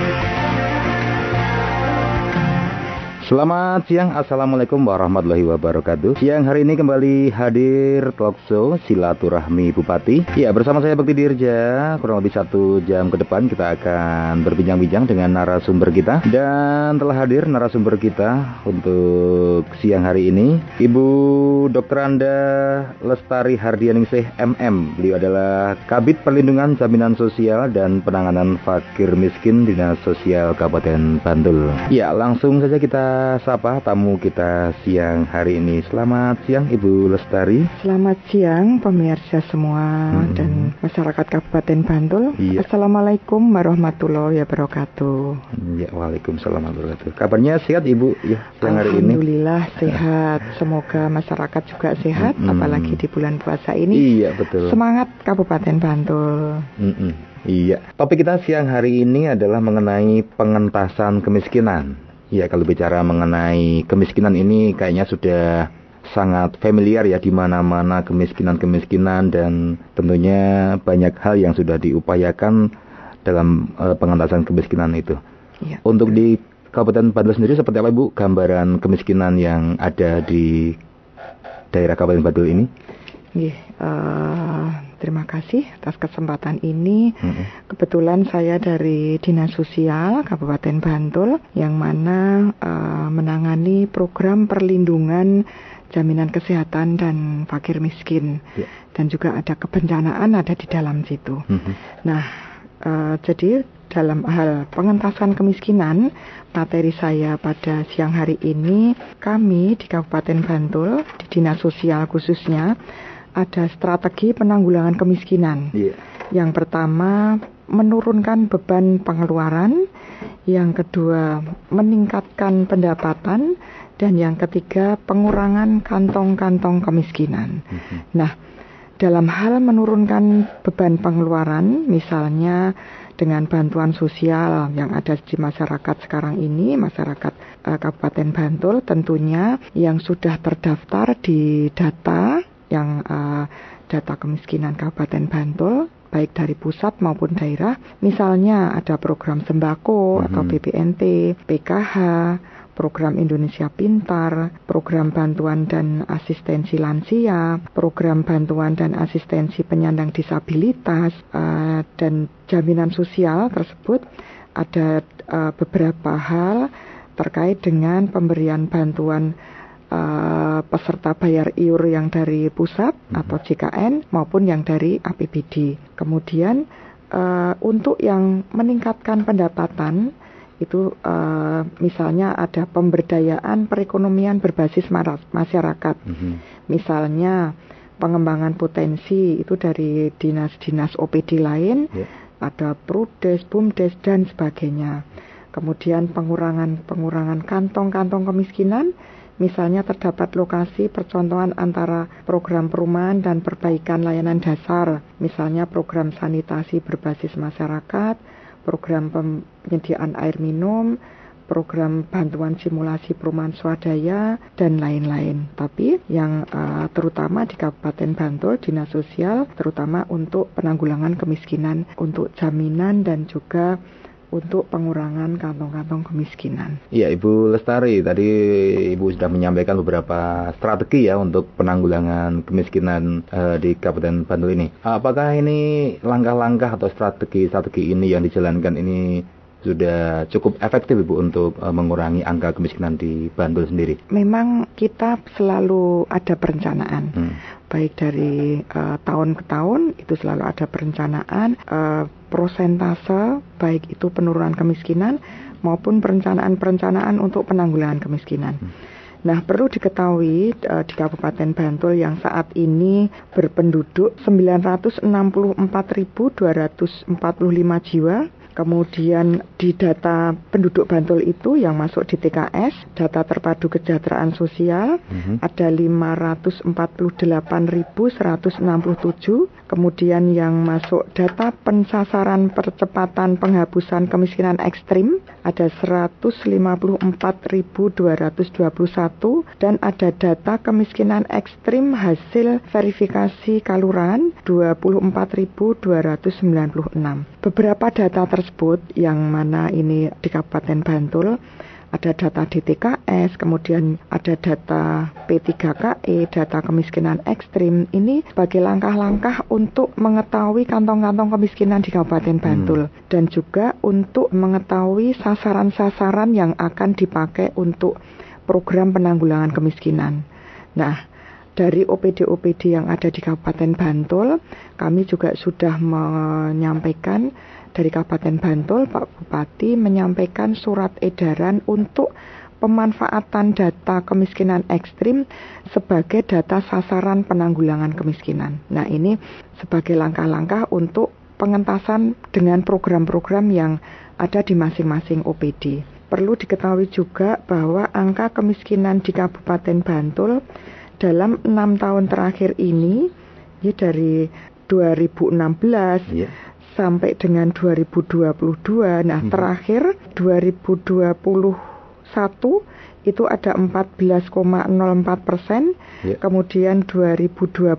Bye. Selamat siang, Assalamualaikum warahmatullahi wabarakatuh. Siang hari ini kembali hadir talk show Silaturahmi Bupati. Ya bersama saya Bekti Dirja. Kurang lebih satu jam ke depan kita akan berbincang-bincang dengan narasumber kita. Dan telah hadir narasumber kita untuk siang hari ini. Ibu Dr. Anda Lestari Hardianingsih MM Beliau adalah Kabit Perlindungan Jaminan Sosial dan Penanganan Fakir Miskin Dinas Sosial Kabupaten Bantul Ya langsung saja kita sapa tamu kita siang hari ini. Selamat siang Ibu Lestari. Selamat siang pemirsa semua hmm. dan masyarakat Kabupaten Bantul. Iya. Assalamualaikum warahmatullahi wabarakatuh. Ya, waalaikumsalam warahmatullahi wabarakatuh. Kabarnya sehat Ibu ya siang hari ini? Alhamdulillah sehat. Semoga masyarakat juga sehat hmm. apalagi di bulan puasa ini. Iya, betul. Semangat Kabupaten Bantul. Hmm. Iya, topik kita siang hari ini adalah mengenai pengentasan kemiskinan. Ya kalau bicara mengenai kemiskinan ini kayaknya sudah sangat familiar ya di mana-mana kemiskinan-kemiskinan dan tentunya banyak hal yang sudah diupayakan dalam uh, pengentasan kemiskinan itu. Ya. Untuk di Kabupaten Bantul sendiri seperti apa Ibu gambaran kemiskinan yang ada di daerah Kabupaten Bantul ini? Yeah, uh, terima kasih atas kesempatan ini. Mm-hmm. Kebetulan saya dari Dinas Sosial Kabupaten Bantul yang mana uh, menangani program perlindungan jaminan kesehatan dan fakir miskin yeah. dan juga ada kebencanaan ada di dalam situ. Mm-hmm. Nah, uh, jadi dalam hal pengentasan kemiskinan, materi saya pada siang hari ini, kami di Kabupaten Bantul, di Dinas Sosial khususnya, ada strategi penanggulangan kemiskinan. Yeah. Yang pertama, menurunkan beban pengeluaran. Yang kedua, meningkatkan pendapatan. Dan yang ketiga, pengurangan kantong-kantong kemiskinan. Mm -hmm. Nah, dalam hal menurunkan beban pengeluaran, misalnya dengan bantuan sosial yang ada di masyarakat sekarang ini, masyarakat uh, Kabupaten Bantul tentunya yang sudah terdaftar di data yang uh, data kemiskinan Kabupaten Bantul baik dari pusat maupun daerah. Misalnya ada program sembako mm -hmm. atau BPNT, PKH, program Indonesia Pintar, program bantuan dan asistensi lansia, program bantuan dan asistensi penyandang disabilitas, uh, dan jaminan sosial tersebut ada uh, beberapa hal terkait dengan pemberian bantuan uh, peserta bayar iur yang dari pusat hmm. atau JKN maupun yang dari APBD. Kemudian uh, untuk yang meningkatkan pendapatan itu uh, misalnya ada pemberdayaan perekonomian berbasis masyarakat. Hmm. Misalnya pengembangan potensi itu dari dinas-dinas OPD lain, yeah. ada Prudes, Bumdes dan sebagainya. Kemudian pengurangan pengurangan kantong-kantong kemiskinan Misalnya terdapat lokasi percontohan antara program perumahan dan perbaikan layanan dasar, misalnya program sanitasi berbasis masyarakat, program penyediaan air minum, program bantuan simulasi perumahan swadaya dan lain-lain. Tapi yang uh, terutama di Kabupaten Bantul Dinas Sosial terutama untuk penanggulangan kemiskinan, untuk jaminan dan juga untuk pengurangan kantong-kantong kemiskinan. Iya, Ibu Lestari, tadi Ibu sudah menyampaikan beberapa strategi ya untuk penanggulangan kemiskinan uh, di Kabupaten Bantul ini. Apakah ini langkah-langkah atau strategi-strategi ini yang dijalankan ini sudah cukup efektif Ibu untuk uh, mengurangi angka kemiskinan di Bantul sendiri? Memang kita selalu ada perencanaan. Hmm. Baik dari uh, tahun ke tahun itu selalu ada perencanaan uh, prosentase baik itu penurunan kemiskinan maupun perencanaan-perencanaan untuk penanggulangan kemiskinan. Hmm. Nah, perlu diketahui uh, di Kabupaten Bantul yang saat ini berpenduduk 964.245 jiwa Kemudian di data penduduk Bantul itu yang masuk di TKS, data terpadu kesejahteraan sosial mm-hmm. ada 548.167. Kemudian yang masuk data pensasaran percepatan penghapusan kemiskinan ekstrim ada 154.221 dan ada data kemiskinan ekstrim hasil verifikasi kaluran 24.296. beberapa data tersebut yang mana ini di Kabupaten Bantul ada data DTKS, kemudian ada data P3KE, data kemiskinan ekstrim. Ini sebagai langkah-langkah untuk mengetahui kantong-kantong kemiskinan di Kabupaten hmm. Bantul hmm. dan juga untuk mengetahui sasaran-sasaran yang akan dipakai untuk program penanggulangan kemiskinan. Nah, dari OPD-OPD yang ada di Kabupaten Bantul, kami juga sudah menyampaikan dari Kabupaten Bantul, Pak Bupati menyampaikan surat edaran untuk pemanfaatan data kemiskinan ekstrim sebagai data sasaran penanggulangan kemiskinan. Nah, ini sebagai langkah-langkah untuk pengentasan dengan program-program yang ada di masing-masing OPD. Perlu diketahui juga bahwa angka kemiskinan di Kabupaten Bantul dalam enam tahun terakhir ini, ini dari 2016 yeah sampai dengan 2022. Nah, hmm. terakhir 2021 itu ada 14,04 persen, yeah. kemudian 2022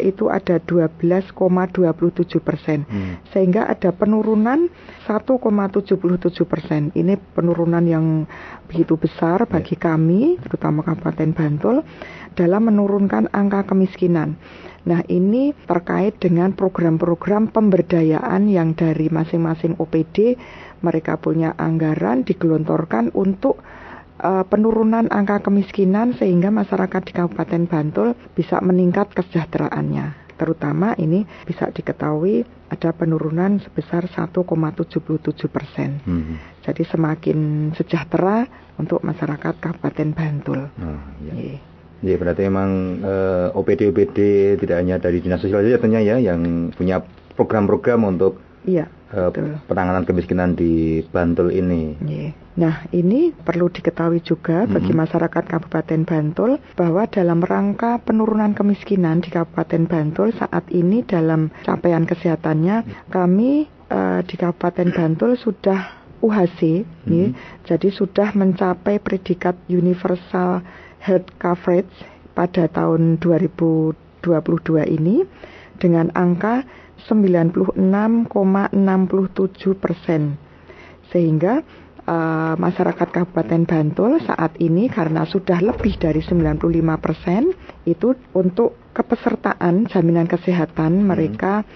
itu ada 12,27 persen, hmm. sehingga ada penurunan 1,77 persen. Ini penurunan yang begitu besar bagi yeah. kami, terutama Kabupaten Bantul, dalam menurunkan angka kemiskinan. Nah, ini terkait dengan program-program pemberdayaan yang dari masing-masing OPD mereka punya anggaran digelontorkan untuk uh, penurunan angka kemiskinan sehingga masyarakat di Kabupaten Bantul bisa meningkat kesejahteraannya. Terutama ini bisa diketahui ada penurunan sebesar 1,77 persen. Hmm. Jadi semakin sejahtera untuk masyarakat Kabupaten Bantul. Oh, iya. Yeah. Ya berarti memang uh, eh, OPD OPD tidak hanya dari dinas sosial saja tentunya ya yang punya program-program untuk iya, uh, penanganan kemiskinan di Bantul ini. Iya. Nah ini perlu diketahui juga bagi mm -hmm. masyarakat Kabupaten Bantul bahwa dalam rangka penurunan kemiskinan di Kabupaten Bantul saat ini dalam capaian kesehatannya kami uh, di Kabupaten Bantul sudah UHC, mm -hmm. nih, jadi sudah mencapai predikat universal health coverage pada tahun 2022 ini dengan angka 96,67 persen. Sehingga uh, masyarakat Kabupaten Bantul saat ini karena sudah lebih dari 95 persen itu untuk kepesertaan jaminan kesehatan hmm. mereka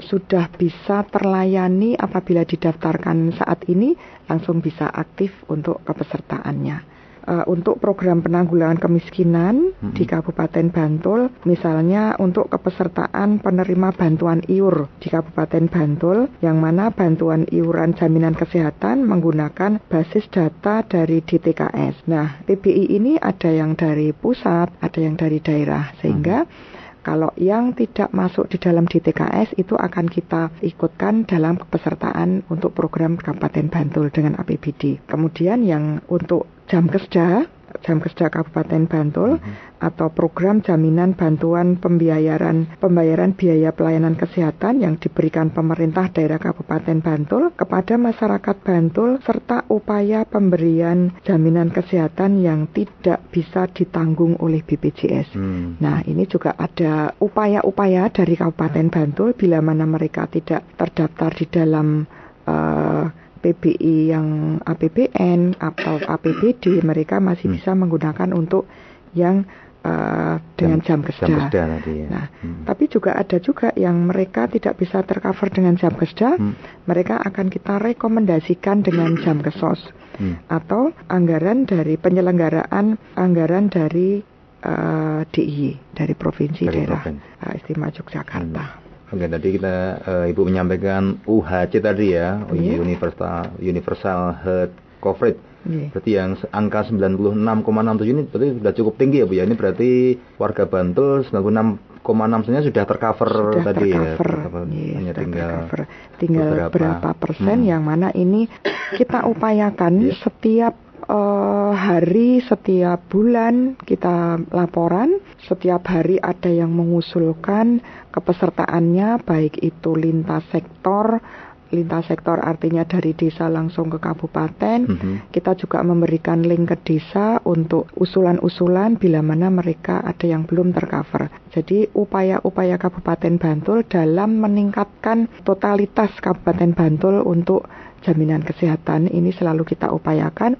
sudah bisa terlayani apabila didaftarkan saat ini langsung bisa aktif untuk kepesertaannya uh, untuk program penanggulangan kemiskinan hmm. di Kabupaten Bantul, misalnya untuk kepesertaan penerima bantuan iur di Kabupaten Bantul, yang mana bantuan iuran jaminan kesehatan menggunakan basis data dari DTKS. Nah, PBI ini ada yang dari pusat, ada yang dari daerah, sehingga hmm. Kalau yang tidak masuk di dalam DTKS itu akan kita ikutkan dalam kepesertaan untuk program Kabupaten Bantul dengan APBD. Kemudian yang untuk jam kerja jam kerja Kabupaten Bantul mm -hmm. atau program jaminan bantuan pembayaran pembayaran biaya pelayanan kesehatan yang diberikan pemerintah daerah Kabupaten Bantul kepada masyarakat Bantul serta upaya pemberian jaminan kesehatan yang tidak bisa ditanggung oleh BPJS. Mm. Nah, ini juga ada upaya-upaya dari Kabupaten Bantul bila mana mereka tidak terdaftar di dalam uh, PBI yang APBN atau APBD mereka masih hmm. bisa menggunakan untuk yang uh, dengan jam, jam kerja. Jam kerja tadi ya. Nah, hmm. tapi juga ada juga yang mereka tidak bisa tercover dengan jam kerja, hmm. mereka akan kita rekomendasikan dengan jam kesos hmm. atau anggaran dari penyelenggaraan anggaran dari uh, DIY dari provinsi dari daerah uh, istimewa Yogyakarta. Hmm. Oke, tadi kita uh, Ibu menyampaikan UHC tadi ya, yeah. Universal Universal Health Coverage. Yeah. Berarti yang angka 96,67 ini berarti sudah cukup tinggi ya Bu ya. Ini berarti warga Bantul 96,6 saja sudah tercover sudah tadi ya. tercover. ya. Yes, Hanya tinggal tercover. tinggal beberapa, berapa persen hmm. yang mana ini kita upayakan yeah. setiap uh, hari setiap bulan kita laporan, setiap hari ada yang mengusulkan kepesertaannya baik itu lintas sektor lintas sektor artinya dari desa langsung ke kabupaten. Mm -hmm. Kita juga memberikan link ke desa untuk usulan-usulan bila mana mereka ada yang belum tercover. Jadi upaya-upaya Kabupaten Bantul dalam meningkatkan totalitas Kabupaten Bantul untuk jaminan kesehatan ini selalu kita upayakan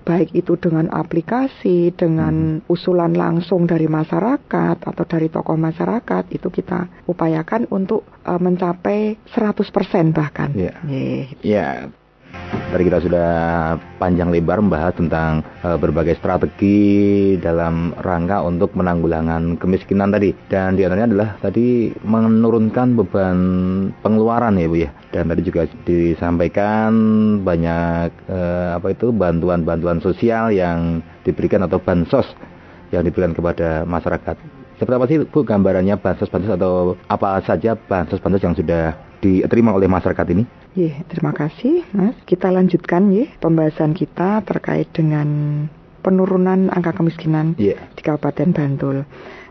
baik itu dengan aplikasi, dengan hmm. usulan langsung dari masyarakat atau dari tokoh masyarakat itu kita upayakan untuk uh, mencapai 100% bahkan. Ya. Yeah. Yeah. Tadi kita sudah panjang lebar membahas tentang uh, berbagai strategi dalam rangka untuk menanggulangan kemiskinan tadi. Dan di antaranya adalah tadi menurunkan beban pengeluaran ya Bu ya. Dan tadi juga disampaikan banyak uh, apa itu bantuan-bantuan sosial yang diberikan atau bansos yang diberikan kepada masyarakat. Seperti apa sih Bu gambarannya bansos-bansos atau apa saja bansos-bansos yang sudah diterima oleh masyarakat ini? Ye, terima kasih, Mas. Kita lanjutkan ya pembahasan kita terkait dengan penurunan angka kemiskinan yeah. di Kabupaten Bantul.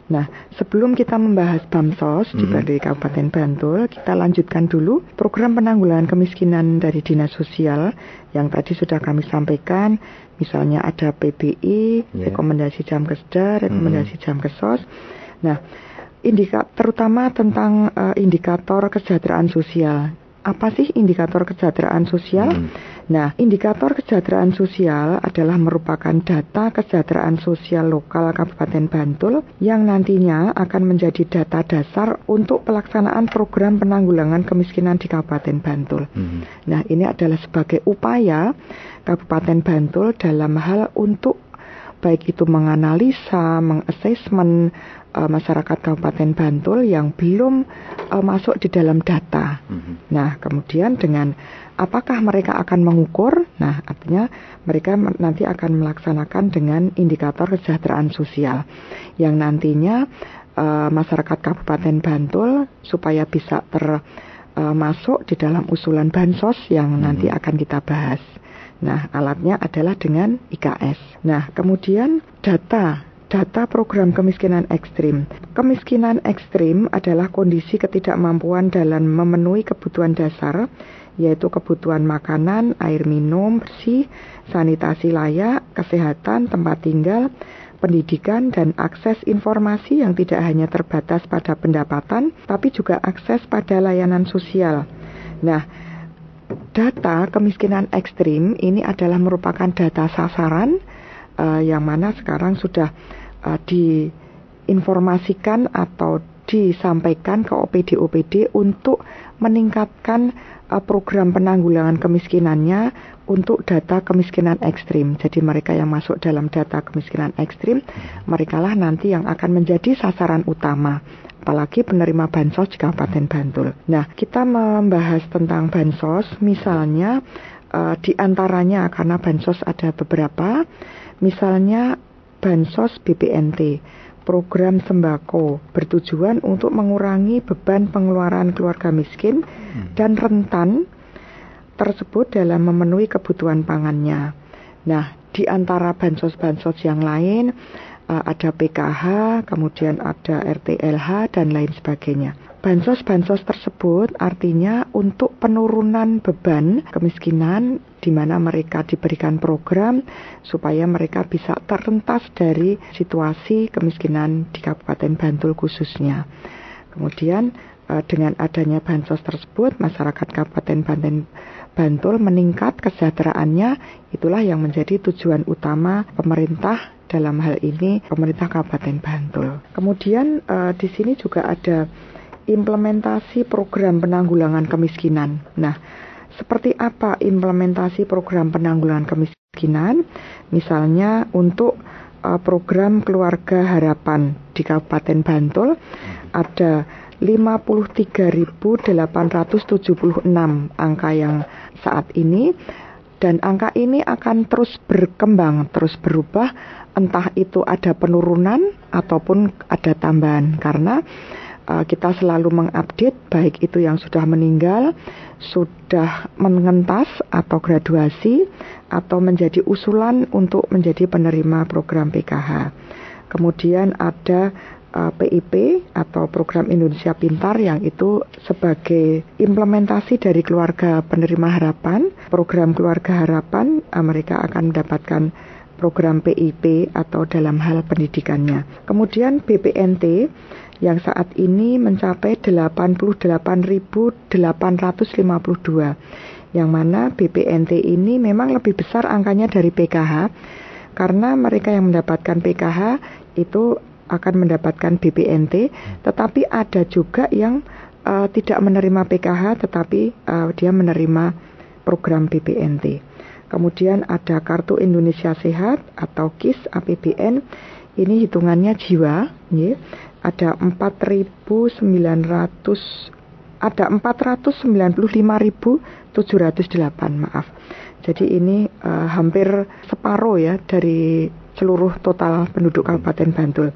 Nah, sebelum kita membahas BAMSOS mm -hmm. di Kabupaten Bantul, kita lanjutkan dulu program penanggulangan kemiskinan dari Dinas Sosial yang tadi sudah kami sampaikan. Misalnya ada PBI, yeah. rekomendasi jam kesda, rekomendasi mm -hmm. jam kesos. Nah, indika terutama tentang uh, indikator kesejahteraan sosial. Apa sih indikator kesejahteraan sosial? Hmm. Nah, indikator kesejahteraan sosial adalah merupakan data kesejahteraan sosial lokal Kabupaten Bantul yang nantinya akan menjadi data dasar untuk pelaksanaan program penanggulangan kemiskinan di Kabupaten Bantul. Hmm. Nah, ini adalah sebagai upaya Kabupaten Bantul dalam hal untuk baik itu menganalisa, mengassessment, uh, masyarakat Kabupaten Bantul yang belum uh, masuk di dalam data. Mm-hmm. Nah, kemudian dengan apakah mereka akan mengukur? Nah, artinya mereka nanti akan melaksanakan dengan indikator kesejahteraan sosial yang nantinya uh, masyarakat Kabupaten Bantul supaya bisa termasuk di dalam usulan bansos yang mm-hmm. nanti akan kita bahas. Nah, alatnya adalah dengan IKS. Nah, kemudian data data program kemiskinan ekstrim. Kemiskinan ekstrim adalah kondisi ketidakmampuan dalam memenuhi kebutuhan dasar, yaitu kebutuhan makanan, air minum, bersih, sanitasi layak, kesehatan, tempat tinggal, pendidikan, dan akses informasi yang tidak hanya terbatas pada pendapatan, tapi juga akses pada layanan sosial. Nah, data kemiskinan ekstrim ini adalah merupakan data sasaran uh, yang mana sekarang sudah uh, diinformasikan atau disampaikan ke OPD-OPD untuk meningkatkan uh, program penanggulangan kemiskinannya untuk data kemiskinan ekstrim. Jadi mereka yang masuk dalam data kemiskinan ekstrim, mereka lah nanti yang akan menjadi sasaran utama apalagi penerima bansos di Kabupaten Bantul. Nah, kita membahas tentang bansos, misalnya uh, di antaranya karena bansos ada beberapa, misalnya bansos BPNT, program sembako bertujuan untuk mengurangi beban pengeluaran keluarga miskin hmm. dan rentan tersebut dalam memenuhi kebutuhan pangannya. Nah, di antara bansos-bansos yang lain ada PKH, kemudian ada RTLH dan lain sebagainya. Bansos-bansos tersebut artinya untuk penurunan beban kemiskinan di mana mereka diberikan program supaya mereka bisa terrentas dari situasi kemiskinan di Kabupaten Bantul khususnya. Kemudian eh, dengan adanya bansos tersebut masyarakat Kabupaten Banten Bantul meningkat kesejahteraannya itulah yang menjadi tujuan utama pemerintah dalam hal ini pemerintah Kabupaten Bantul. Kemudian uh, di sini juga ada implementasi program penanggulangan kemiskinan. Nah, seperti apa implementasi program penanggulangan kemiskinan? Misalnya untuk uh, program keluarga harapan di Kabupaten Bantul ada 53.876 angka yang saat ini dan angka ini akan terus berkembang, terus berubah entah itu ada penurunan ataupun ada tambahan karena uh, kita selalu mengupdate baik itu yang sudah meninggal, sudah mengentas atau graduasi atau menjadi usulan untuk menjadi penerima program PKH. Kemudian ada uh, PIP atau program Indonesia Pintar yang itu sebagai implementasi dari keluarga penerima harapan, program keluarga harapan uh, mereka akan mendapatkan program PIP atau dalam hal pendidikannya. Kemudian BPNT yang saat ini mencapai 88.852 yang mana BPNT ini memang lebih besar angkanya dari PKH karena mereka yang mendapatkan PKH itu akan mendapatkan BPNT tetapi ada juga yang uh, tidak menerima PKH tetapi uh, dia menerima program BPNT. Kemudian ada Kartu Indonesia Sehat atau KIS APBN. Ini hitungannya jiwa, ya. Ada 4.900 ada 495.708 maaf. Jadi ini uh, hampir separuh ya dari seluruh total penduduk Kabupaten Bantul.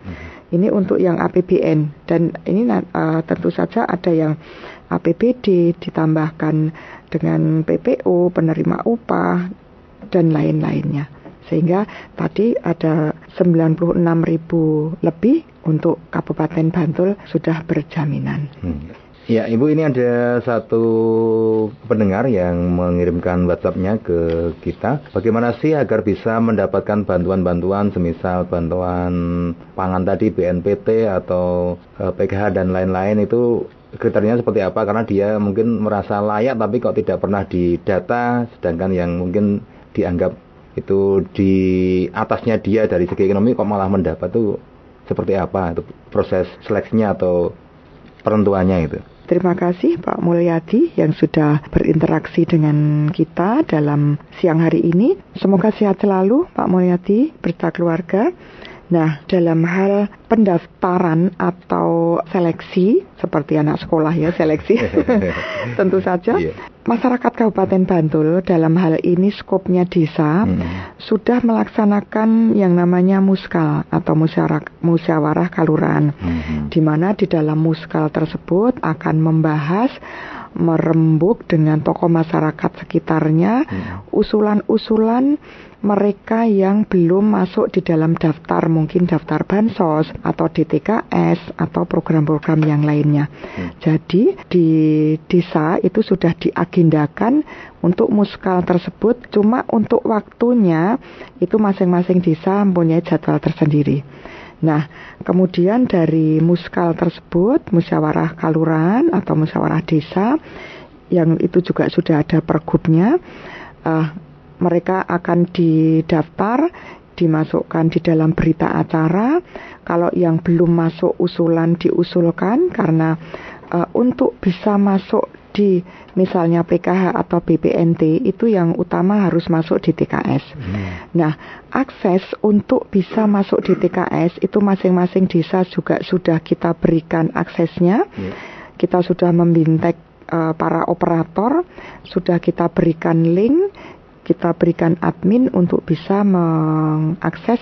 Ini untuk yang APBN dan ini uh, tentu saja ada yang APBD ditambahkan dengan PPO, penerima upah dan lain-lainnya. Sehingga tadi ada 96 ribu lebih untuk Kabupaten Bantul sudah berjaminan. Hmm. Ya, Ibu ini ada satu pendengar yang mengirimkan WhatsApp-nya ke kita. Bagaimana sih agar bisa mendapatkan bantuan-bantuan semisal bantuan pangan tadi BNPT atau eh, PKH dan lain-lain itu kriterianya seperti apa? Karena dia mungkin merasa layak tapi kok tidak pernah didata sedangkan yang mungkin dianggap itu di atasnya dia dari segi ekonomi kok malah mendapat tuh seperti apa itu proses seleksinya atau penentuannya itu. Terima kasih Pak Mulyadi yang sudah berinteraksi dengan kita dalam siang hari ini. Semoga sehat selalu Pak Mulyadi berita keluarga. Nah, dalam hal pendaftaran atau seleksi seperti anak sekolah ya seleksi, tentu saja yeah. masyarakat Kabupaten Bantul dalam hal ini skopnya desa hmm. sudah melaksanakan yang namanya muskal atau musyawarah kaluran, hmm. di mana di dalam muskal tersebut akan membahas merembuk dengan tokoh masyarakat sekitarnya hmm. usulan-usulan mereka yang belum masuk di dalam daftar mungkin daftar bansos atau DTKS atau program-program yang lainnya. Hmm. Jadi di desa itu sudah diagendakan untuk muskal tersebut cuma untuk waktunya itu masing-masing desa mempunyai jadwal tersendiri. Nah, kemudian dari muskal tersebut, musyawarah kaluran atau musyawarah desa, yang itu juga sudah ada pergubnya, uh, mereka akan didaftar, dimasukkan di dalam berita acara. Kalau yang belum masuk usulan diusulkan karena uh, untuk bisa masuk di misalnya PKH atau BPNT itu yang utama harus masuk di TKS. Hmm. Nah, akses untuk bisa masuk di TKS itu masing-masing desa juga sudah kita berikan aksesnya. Yeah. Kita sudah membintek uh, para operator, sudah kita berikan link, kita berikan admin untuk bisa mengakses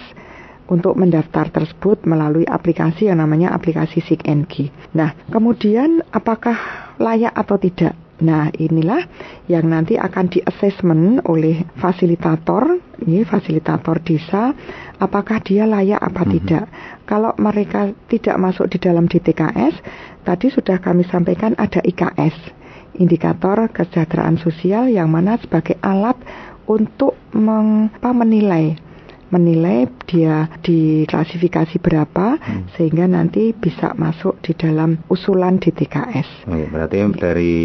untuk mendaftar tersebut melalui aplikasi yang namanya aplikasi Seek Nah, kemudian apakah layak atau tidak? Nah, inilah yang nanti akan di assessment oleh fasilitator, ini fasilitator desa, apakah dia layak apa mm -hmm. tidak. Kalau mereka tidak masuk di dalam DTKS, tadi sudah kami sampaikan ada IKS, indikator kesejahteraan sosial yang mana sebagai alat untuk meng, menilai menilai dia di klasifikasi berapa hmm. sehingga nanti bisa masuk di dalam usulan DTKS. Oke, berarti ya. dari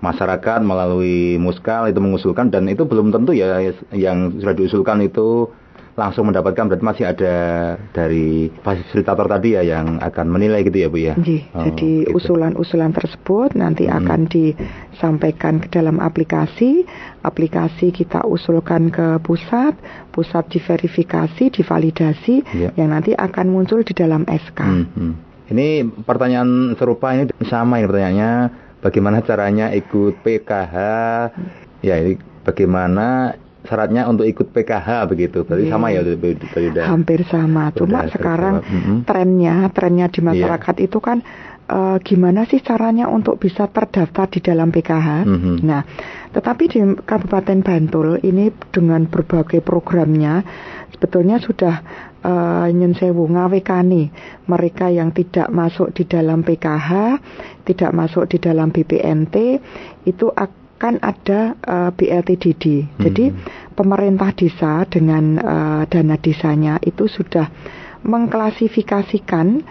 masyarakat melalui muskal itu mengusulkan dan itu belum tentu ya yang sudah diusulkan itu langsung mendapatkan berarti masih ada dari fasilitator tadi ya yang akan menilai gitu ya Bu ya. Jadi, oh, jadi gitu. usulan-usulan tersebut nanti hmm. akan disampaikan ke dalam aplikasi, aplikasi kita usulkan ke pusat, pusat diverifikasi, divalidasi yeah. yang nanti akan muncul di dalam SK. Hmm, hmm. Ini pertanyaan serupa ini sama ini pertanyaannya bagaimana caranya ikut PKH? Ya, ini bagaimana syaratnya untuk ikut PKH begitu. Berarti yeah. sama ya udah. Hampir sama. Cuma sekarang mm-hmm. trennya trennya di iya. masyarakat yeah. itu kan uh, gimana sih caranya untuk bisa terdaftar di dalam PKH. Mm-hmm. Nah, Tetapi di Kabupaten Bantul ini dengan berbagai programnya sebetulnya sudah uh, nyun sewu ngawekani mereka yang tidak masuk di dalam PKH, tidak masuk di dalam BPNT itu akan ada uh, BLTDD. Hmm. Jadi pemerintah desa dengan uh, dana desanya itu sudah mengklasifikasikan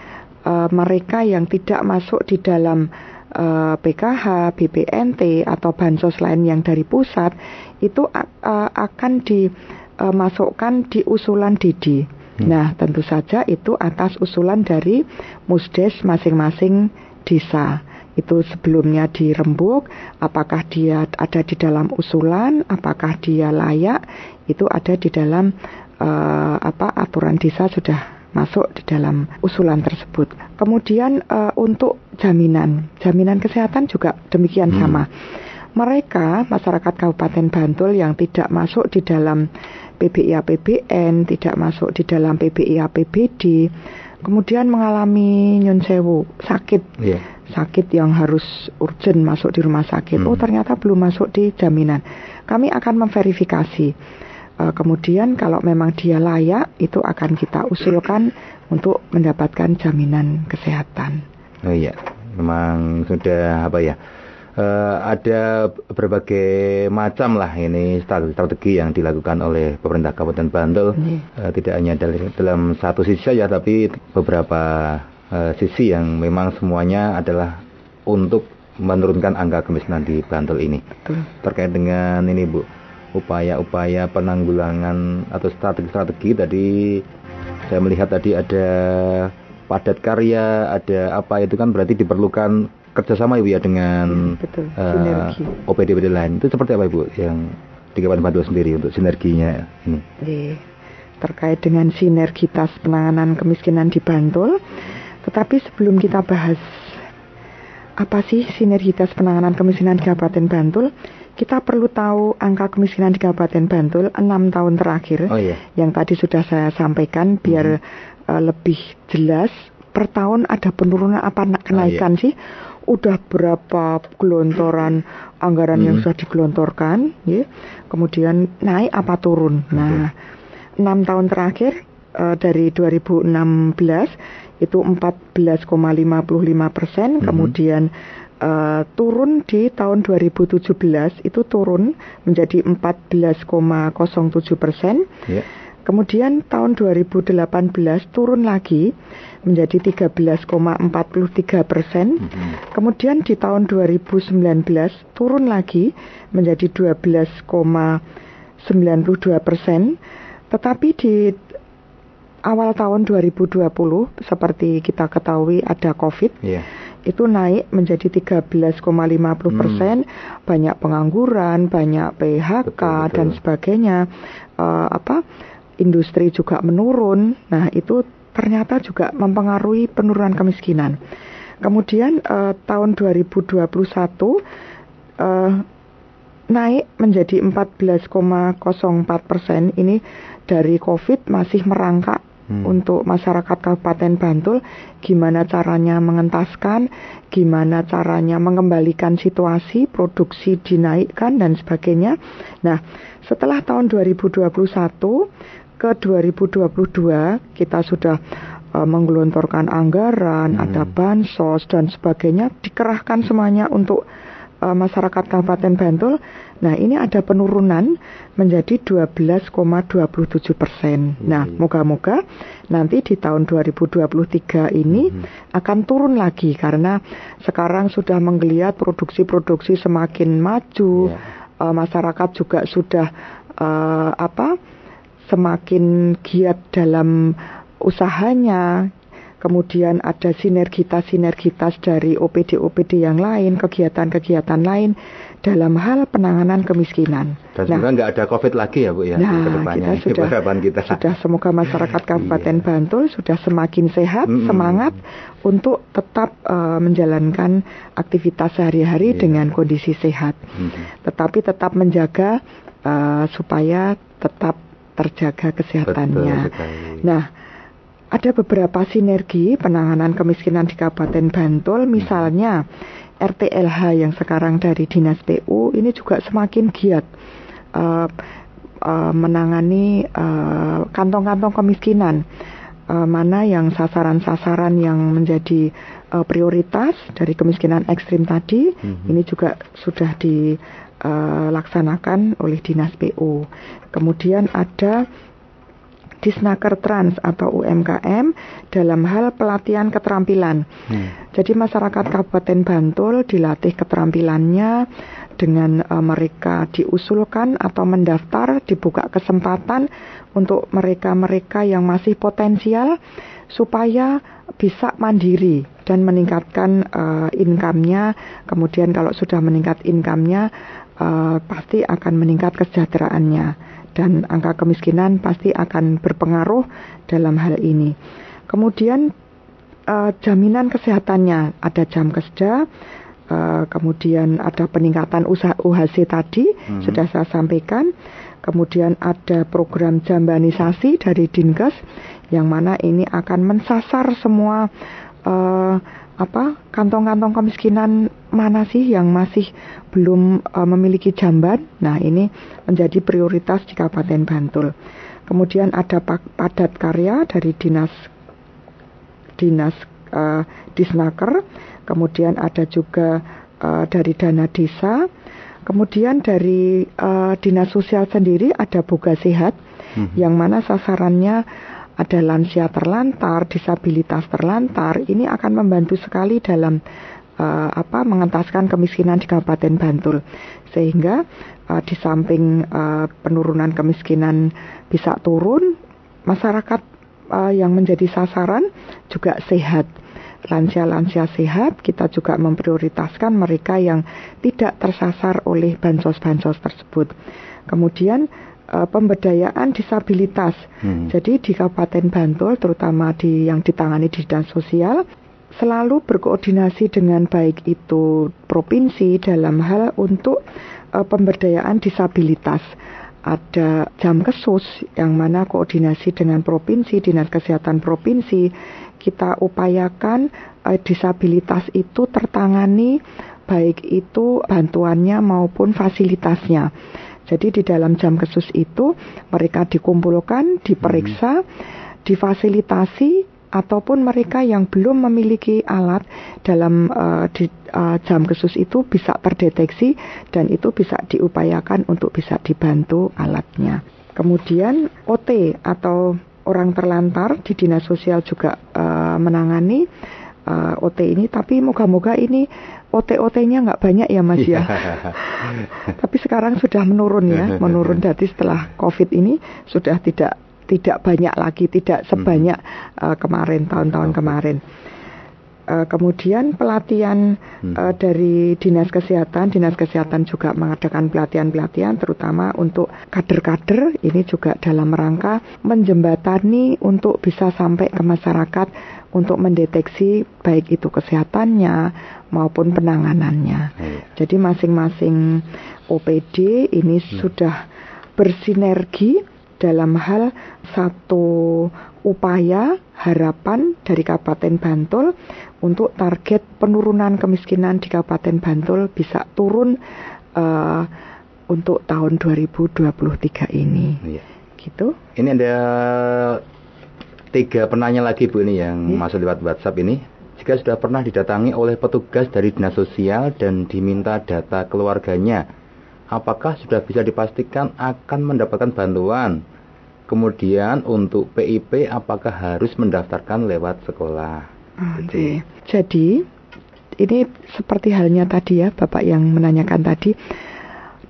uh, mereka yang tidak masuk di dalam uh, PKH, BPNT atau bansos lain yang dari pusat itu uh, akan dimasukkan di usulan Didi. Hmm. Nah, tentu saja itu atas usulan dari Musdes masing-masing desa. Itu sebelumnya dirembuk, apakah dia ada di dalam usulan, apakah dia layak, itu ada di dalam uh, apa aturan desa sudah masuk di dalam usulan tersebut. Kemudian uh, untuk jaminan, jaminan kesehatan juga demikian hmm. sama. Mereka masyarakat Kabupaten Bantul yang tidak masuk di dalam PBI APBN, tidak masuk di dalam PBI APBD, kemudian mengalami nyun sewu sakit, yeah. sakit yang harus urgent masuk di rumah sakit. Hmm. Oh ternyata belum masuk di jaminan. Kami akan memverifikasi Uh, kemudian kalau memang dia layak itu akan kita usulkan untuk mendapatkan jaminan kesehatan. Oh iya, memang sudah apa ya? Uh, ada berbagai macam lah ini strategi yang dilakukan oleh pemerintah Kabupaten Bantul. Uh, tidak hanya dalam, dalam satu sisi saja, tapi beberapa uh, sisi yang memang semuanya adalah untuk menurunkan angka kemiskinan di Bantul ini. Betul. Terkait dengan ini Bu, upaya-upaya penanggulangan atau strategi-strategi tadi saya melihat tadi ada padat karya, ada apa itu kan berarti diperlukan kerjasama ibu ya dengan Betul, uh, eh, OPD-OPD lain. Itu seperti apa ibu yang di Kabupaten Bantul sendiri untuk sinerginya ini? Iya. Terkait dengan sinergitas penanganan kemiskinan di Bantul, tetapi sebelum kita bahas apa sih sinergitas penanganan kemiskinan di Kabupaten Bantul, kita perlu tahu angka kemiskinan di Kabupaten Bantul enam tahun terakhir oh, iya. yang tadi sudah saya sampaikan biar hmm. uh, lebih jelas per tahun ada penurunan apa kenaikan oh, iya. sih udah berapa gelontoran anggaran hmm. yang sudah digelontorkan ya kemudian naik apa turun nah enam tahun terakhir uh, dari 2016 itu 14,55 persen hmm. kemudian uh, turun di tahun 2017 itu turun menjadi 14,07 persen. Yeah. Kemudian tahun 2018 turun lagi menjadi 13,43 persen. Mm -hmm. Kemudian di tahun 2019 turun lagi menjadi 12,92 persen. Tetapi di awal tahun 2020 seperti kita ketahui ada COVID. Yeah itu naik menjadi 13,50 persen, hmm. banyak pengangguran, banyak PHK betul, betul. dan sebagainya, uh, apa industri juga menurun. Nah itu ternyata juga mempengaruhi penurunan kemiskinan. Kemudian uh, tahun 2021 uh, eh, naik menjadi 14,04 persen. Ini dari COVID masih merangkak hmm. untuk masyarakat Kabupaten Bantul gimana caranya mengentaskan, gimana caranya mengembalikan situasi, produksi dinaikkan dan sebagainya. Nah, setelah tahun 2021 ke 2022 kita sudah uh, menggelontorkan anggaran, hmm. ada bansos dan sebagainya dikerahkan semuanya untuk uh, masyarakat Kabupaten Bantul. Nah, ini ada penurunan menjadi 12,27 persen. Hmm. Nah, moga-moga nanti di tahun 2023 ini hmm. akan turun lagi karena sekarang sudah menggeliat produksi-produksi semakin maju, yeah. uh, masyarakat juga sudah uh, apa semakin giat dalam usahanya kemudian ada sinergitas-sinergitas dari OPD-OPD yang lain, kegiatan-kegiatan lain dalam hal penanganan kemiskinan. Dan nah, nggak ada COVID lagi ya Bu ya nah, Kita sudah, kita. Sudah semoga masyarakat iya. Kabupaten iya. Bantul sudah semakin sehat, mm -hmm. semangat untuk tetap uh, menjalankan aktivitas sehari-hari yeah. dengan kondisi sehat. Mm -hmm. Tetapi tetap menjaga uh, supaya tetap terjaga kesehatannya. Nah, ada beberapa sinergi penanganan kemiskinan di Kabupaten Bantul, misalnya RTLH yang sekarang dari Dinas PU ini juga semakin giat uh, uh, menangani kantong-kantong uh, kemiskinan. Uh, mana yang sasaran-sasaran yang menjadi uh, prioritas dari kemiskinan ekstrim tadi, mm -hmm. ini juga sudah dilaksanakan oleh Dinas PU. Kemudian ada Disnaker Trans atau UMKM dalam hal pelatihan keterampilan. Hmm. Jadi masyarakat Kabupaten Bantul dilatih keterampilannya dengan uh, mereka diusulkan atau mendaftar dibuka kesempatan untuk mereka-mereka yang masih potensial supaya bisa mandiri dan meningkatkan uh, income-nya. Kemudian kalau sudah meningkat income-nya uh, pasti akan meningkat kesejahteraannya dan angka kemiskinan pasti akan berpengaruh dalam hal ini. Kemudian uh, jaminan kesehatannya ada jam keseda, uh, kemudian ada peningkatan usaha UHC tadi hmm. sudah saya sampaikan, kemudian ada program jambanisasi dari Dinkes yang mana ini akan mensasar semua uh, apa kantong-kantong kemiskinan mana sih yang masih belum uh, memiliki jamban? Nah, ini menjadi prioritas di Kabupaten Bantul. Kemudian ada padat karya dari dinas dinas uh, Disnaker, kemudian ada juga uh, dari dana desa, kemudian dari uh, dinas sosial sendiri ada boga sehat, hmm. yang mana sasarannya ada lansia terlantar, disabilitas terlantar, ini akan membantu sekali dalam uh, apa mengentaskan kemiskinan di Kabupaten Bantul. Sehingga uh, di samping uh, penurunan kemiskinan bisa turun, masyarakat uh, yang menjadi sasaran juga sehat. Lansia-lansia sehat, kita juga memprioritaskan mereka yang tidak tersasar oleh bansos-bansos tersebut. Kemudian uh, pemberdayaan disabilitas. Hmm. Jadi di Kabupaten Bantul terutama di yang ditangani di dinas sosial selalu berkoordinasi dengan baik itu provinsi dalam hal untuk uh, pemberdayaan disabilitas. Ada jam kesus yang mana koordinasi dengan provinsi, dinas kesehatan provinsi, kita upayakan uh, disabilitas itu tertangani baik itu bantuannya maupun fasilitasnya. Jadi di dalam jam kesus itu mereka dikumpulkan, diperiksa, hmm. difasilitasi ataupun mereka yang belum memiliki alat dalam uh, di, uh, jam khusus itu bisa terdeteksi dan itu bisa diupayakan untuk bisa dibantu alatnya. Kemudian OT atau orang terlantar di dinas sosial juga uh, menangani uh, OT ini, tapi moga-moga ini OT-OT-nya nggak banyak ya Mas ya. Tapi sekarang sudah menurun ya, menurun dari setelah COVID ini sudah tidak tidak banyak lagi, tidak sebanyak uh, kemarin tahun-tahun kemarin. Uh, kemudian pelatihan hmm. uh, dari dinas kesehatan, dinas kesehatan juga mengadakan pelatihan-pelatihan, terutama untuk kader-kader. Ini juga dalam rangka menjembatani untuk bisa sampai ke masyarakat untuk mendeteksi baik itu kesehatannya maupun penanganannya. Hmm. Jadi masing-masing OPD ini hmm. sudah bersinergi dalam hal satu upaya harapan dari Kabupaten Bantul untuk target penurunan kemiskinan di Kabupaten Bantul bisa turun uh, untuk tahun 2023 ini. Iya. Gitu. Ini ada tiga penanya lagi Bu ini yang iya. masuk lewat WhatsApp ini. Jika sudah pernah didatangi oleh petugas dari dinas sosial dan diminta data keluarganya, apakah sudah bisa dipastikan akan mendapatkan bantuan? Kemudian untuk PIP apakah harus mendaftarkan lewat sekolah? Oke. Okay. Jadi ini seperti halnya tadi ya Bapak yang menanyakan tadi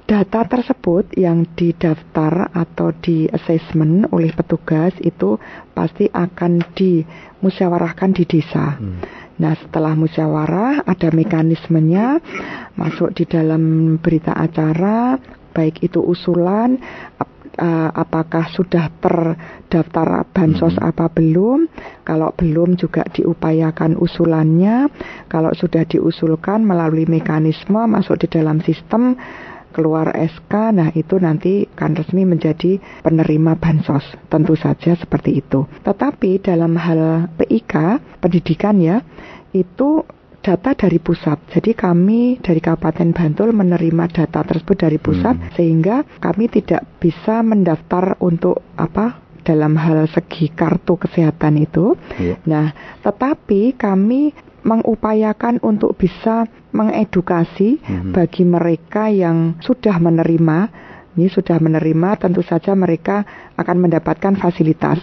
data tersebut yang didaftar atau di assessment oleh petugas itu pasti akan dimusyawarahkan di desa. Hmm. Nah, setelah musyawarah ada mekanismenya masuk di dalam berita acara, baik itu usulan, uh, apakah sudah terdaftar bansos hmm. apa belum. Kalau belum juga diupayakan usulannya. Kalau sudah diusulkan melalui mekanisme masuk di dalam sistem keluar SK, nah itu nanti akan resmi menjadi penerima bansos. Tentu saja seperti itu. Tetapi dalam hal PIK, pendidikan ya, itu data dari pusat. Jadi kami dari Kabupaten Bantul menerima data tersebut dari pusat hmm. sehingga kami tidak bisa mendaftar untuk apa dalam hal segi kartu kesehatan itu. Yeah. Nah, tetapi kami mengupayakan untuk bisa mengedukasi hmm. bagi mereka yang sudah menerima ini sudah menerima tentu saja mereka akan mendapatkan fasilitas.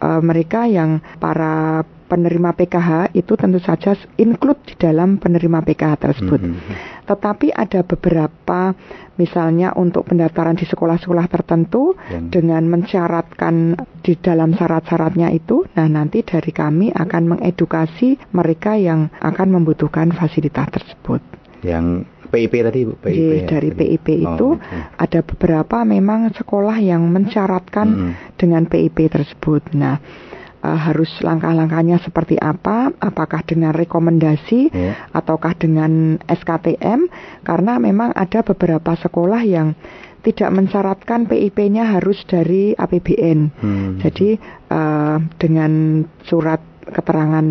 Uh, mereka yang para penerima PKH itu tentu saja include di dalam penerima PKH tersebut. Mm -hmm. Tetapi ada beberapa misalnya untuk pendaftaran di sekolah-sekolah tertentu Yang... dengan mensyaratkan di dalam syarat-syaratnya itu, nah nanti dari kami akan mengedukasi mereka yang akan membutuhkan fasilitas tersebut. Yang PIP tadi Bu, PIP ya, dari tadi. PIP oh, itu okay. ada beberapa memang sekolah yang mensyaratkan -hmm. dengan PIP tersebut. Nah, uh, harus langkah-langkahnya seperti apa, apakah dengan rekomendasi yeah. ataukah dengan SKTM karena memang ada beberapa sekolah yang tidak mensyaratkan PIP-nya harus dari APBN. Hmm. Jadi uh, dengan surat keterangan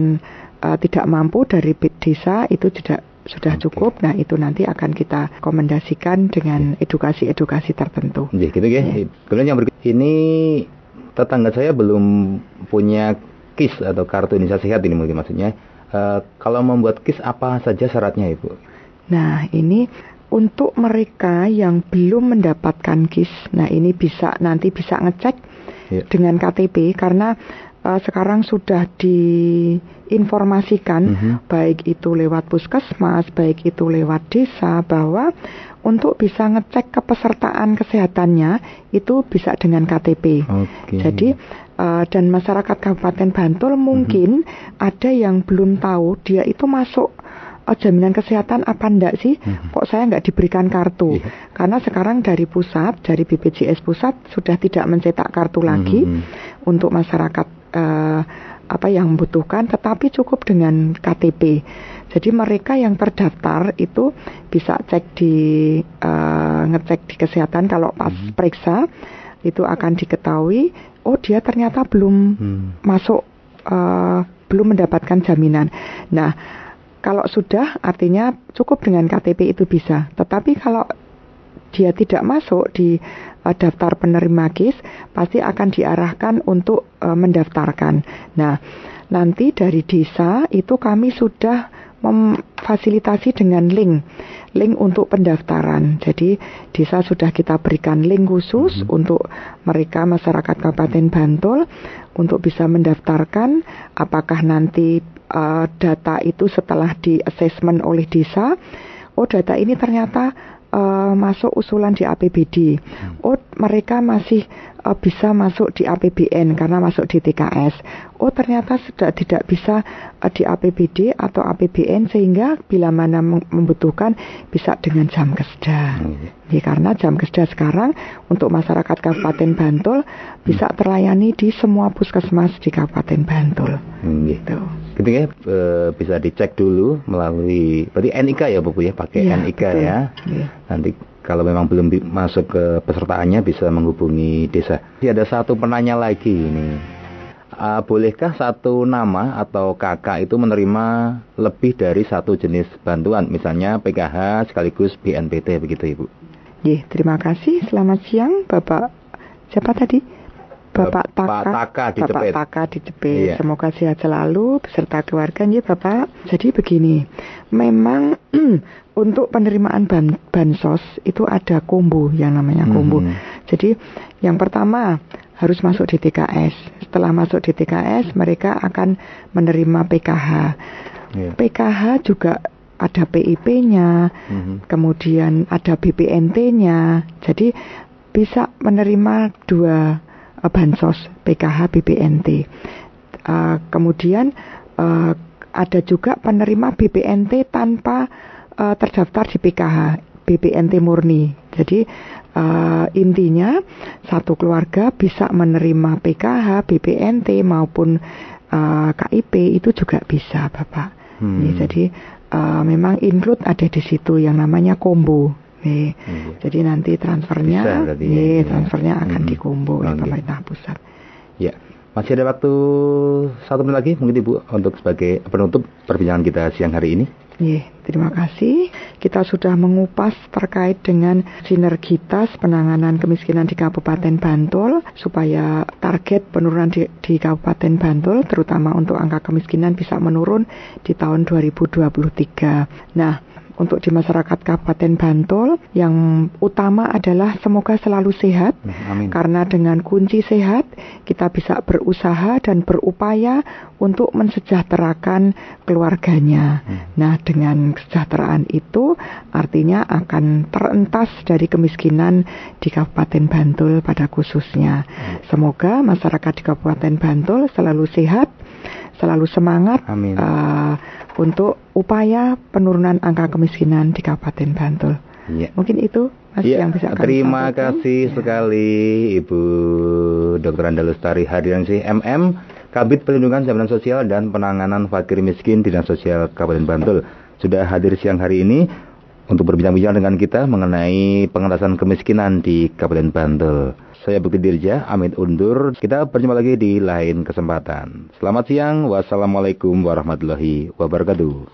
uh, tidak mampu dari desa itu tidak sudah okay. cukup. Nah, itu nanti akan kita rekomendasikan dengan edukasi-edukasi tertentu. Jadi gitu ya. Kemudian yang berikut ini tetangga saya belum punya KIS atau kartu Indonesia Sehat ini mungkin maksudnya. Uh, kalau membuat KIS apa saja syaratnya Ibu? Nah, ini untuk mereka yang belum mendapatkan KIS, nah ini bisa nanti bisa ngecek yeah. dengan KTP karena uh, sekarang sudah diinformasikan mm -hmm. baik itu lewat puskesmas, baik itu lewat desa bahwa untuk bisa ngecek kepesertaan kesehatannya itu bisa dengan KTP. Okay. Jadi uh, dan masyarakat Kabupaten Bantul mungkin mm-hmm. ada yang belum tahu dia itu masuk uh, jaminan kesehatan apa enggak sih? Mm-hmm. Kok saya enggak diberikan kartu? Yeah. Karena sekarang dari pusat, dari BPJS pusat sudah tidak mencetak kartu lagi mm-hmm. untuk masyarakat uh, apa yang membutuhkan, tetapi cukup dengan KTP. Jadi mereka yang terdaftar itu bisa cek di uh, ngecek di kesehatan kalau pas hmm. periksa itu akan diketahui oh dia ternyata belum hmm. masuk uh, belum mendapatkan jaminan. Nah, kalau sudah artinya cukup dengan KTP itu bisa. Tetapi kalau dia tidak masuk di uh, daftar penerima KIS pasti akan diarahkan untuk uh, mendaftarkan. Nah, nanti dari desa itu kami sudah memfasilitasi dengan link link untuk pendaftaran. Jadi desa sudah kita berikan link khusus hmm. untuk mereka masyarakat Kabupaten Bantul untuk bisa mendaftarkan apakah nanti uh, data itu setelah di assessment oleh desa oh data ini ternyata uh, masuk usulan di APBD. Hmm. Oh, mereka masih uh, bisa masuk di APBN karena masuk di TKS. Oh, ternyata sudah tidak bisa uh, di APBD atau APBN sehingga bila mana membutuhkan bisa dengan jam kesda. Hmm. Ya, karena jam kesda sekarang untuk masyarakat Kabupaten Bantul bisa hmm. terlayani di semua puskesmas di Kabupaten Bantul. Hmm. Gitu gitu ya e, bisa dicek dulu melalui berarti NIK ya Bu ya pakai ya, NIK betul. ya. ya. Nanti kalau memang belum masuk ke pesertaannya bisa menghubungi desa. Jadi ada satu penanya lagi ini. Uh, bolehkah satu nama atau kakak itu menerima lebih dari satu jenis bantuan, misalnya PKH sekaligus BNPT begitu Ibu? Ya, terima kasih. Selamat siang Bapak. Siapa tadi? Bapak Taka, Taka di Bapak. Taka di Cepet. Iya. Semoga sehat selalu beserta keluarga ya Bapak. Jadi begini, memang untuk penerimaan ban bansos itu ada kombo yang namanya kombo. Hmm. Jadi yang pertama harus masuk di TKS. Setelah masuk di TKS mereka akan menerima PKH. Yeah. PKH juga ada PIP-nya, mm-hmm. kemudian ada BPNT-nya. Jadi bisa menerima dua uh, bansos PKH BPNT. Uh, kemudian uh, ada juga penerima BPNT tanpa uh, terdaftar di PKH BPNT murni. Jadi uh, intinya satu keluarga bisa menerima PKH, BPNT maupun uh, KIP itu juga bisa, Bapak. Hmm. Jadi uh, memang include ada di situ yang namanya combo Nih, Iya. jadi nanti transfernya, Bisa ya, nih, iya. transfernya akan Hmm. dikumbu oleh Oke. pemerintah pusat. Ya, masih ada waktu satu menit lagi mungkin Ibu untuk sebagai penutup perbincangan kita siang hari ini. Nih, terima kasih. Kita sudah mengupas terkait dengan sinergitas penanganan kemiskinan di Kabupaten Bantul supaya target penurunan di, di Kabupaten Bantul terutama untuk angka kemiskinan bisa menurun di tahun 2023. Nah, untuk di masyarakat Kabupaten Bantul yang utama adalah semoga selalu sehat Hmm, Amin. karena dengan kunci sehat kita bisa berusaha dan berupaya untuk mensejahterakan keluarganya. Nah, dengan kesejahteraan itu artinya akan terentas dari kemiskinan di Kabupaten Bantul pada khususnya. Semoga masyarakat di Kabupaten Bantul selalu sehat, selalu semangat Amin. uh, untuk upaya penurunan angka kemiskinan di Kabupaten Bantul. Iya. Mungkin itu Mas Iya, yang bisa kami terima sampaikan. kasih Ya. sekali Ibu Dr. Anda Lestari Hadiransi MM, Kabit Perlindungan Jaminan Sosial dan Penanganan Fakir Miskin Dinas Sosial Kabupaten Bantul sudah hadir siang hari ini untuk berbincang-bincang dengan kita mengenai pengentasan kemiskinan di Kabupaten Bantul. Saya Bukti Dirja, Amit undur. Kita berjumpa lagi di lain kesempatan. Selamat siang, wassalamualaikum warahmatullahi wabarakatuh.